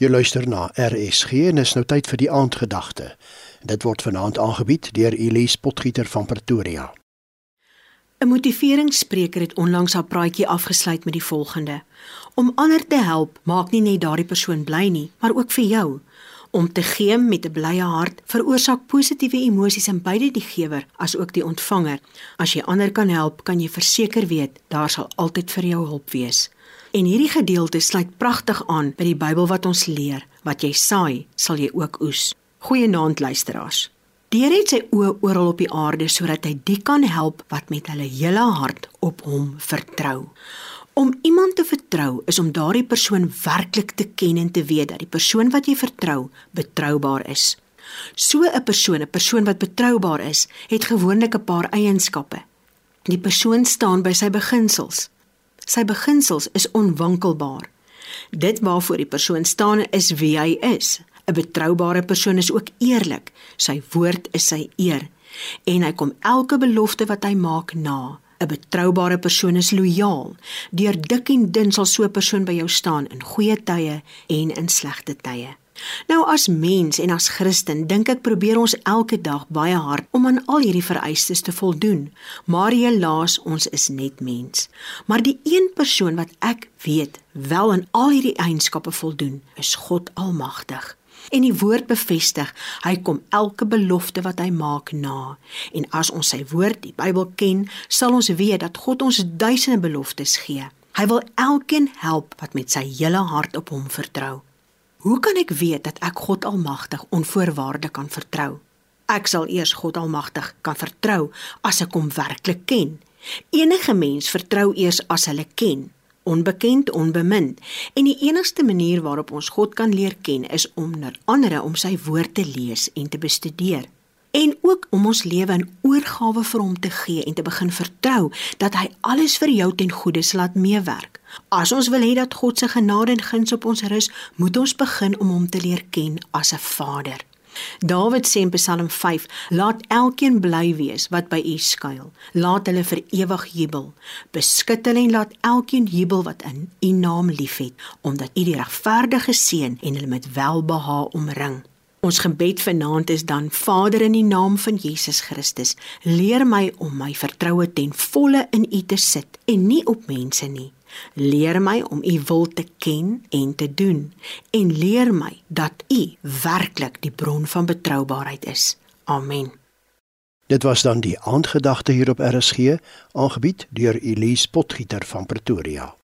Jy luister na RSG en is nou tyd vir die aandgedagte. Dit word vanaand aangebied deur Elise Potgieter van Pretoria. 'n Motiveringsspreker het onlangs haar praatjie afgesluit met die volgende: Om ander te help maak nie net daardie persoon bly nie, maar ook vir jou. Om te gee met 'n blye hart veroorsaak positiewe emosies in beide die gewer as ook die ontvanger. As jy ander kan help, kan jy verseker weet daar sal altyd vir jou hulp wees. En hierdie gedeelte sluit pragtig aan by die Bybel wat ons leer: wat jy saai, sal jy ook oes. Goeienaand luisteraars. Die Here het sy oë oral op die aarde sodat hy die kan help wat met hulle hele hart op hom vertrou. Om iemand te vertrou is om daardie persoon werklik te ken en te weet dat die persoon wat jy vertrou betroubaar is. So 'n persoon, 'n persoon wat betroubaar is, het gewoonlik 'n paar eienskappe. Die persoon staan by sy beginsels. Sy beginsels is onwankelbaar. Dit waarvoor die persoon staan is wie hy is. 'n Betroubare persoon is ook eerlik. Sy woord is sy eer en hy kom elke belofte wat hy maak na. 'n Betroubare persoon is lojaal. Deur dik en dun sal so 'n persoon by jou staan in goeie tye en in slegte tye. Nou as mens en as Christen dink ek probeer ons elke dag baie hard om aan al hierdie vereistes te voldoen. Maar helaas ons is net mens. Maar die een persoon wat ek weet wel aan al hierdie eienskappe voldoen, is God Almagtig. En die woord bevestig, hy kom elke belofte wat hy maak na. En as ons sy woord, die Bybel ken, sal ons weet dat God ons duisende beloftes gee. Hy wil elkeen help wat met sy hele hart op hom vertrou. Hoe kan ek weet dat ek God Almagtig onvoorwaardelik kan vertrou? Ek sal eers God Almagtig kan vertrou as ek hom werklik ken. Enige mens vertrou eers as hulle ken onbekend, onbemind. En die enigste manier waarop ons God kan leer ken is om na ander om sy woord te lees en te bestudeer. En ook om ons lewe in oorgawe vir hom te gee en te begin vertrou dat hy alles vir jou ten goeie sal laat meewerk. As ons wil hê dat God se genade en guns op ons rus, moet ons begin om hom te leer ken as 'n Vader. Dawid sê in Psalm 5: Laat elkeen bly wees wat by U skuil. Laat hulle vir ewig jubel. Beskut hulle en laat elkeen jubel wat in U naam liefhet, omdat U die regverdige seën en hulle met welbehae omring. Ons gebed vanaand is dan: Vader in die naam van Jesus Christus, leer my om my vertroue ten volle in U te sit en nie op mense nie. Leer my om u wil te ken en te doen en leer my dat u werklik die bron van betroubaarheid is. Amen. Dit was dan die aandgedagte hier op RSG, aangebied deur Elise Potgieter van Pretoria.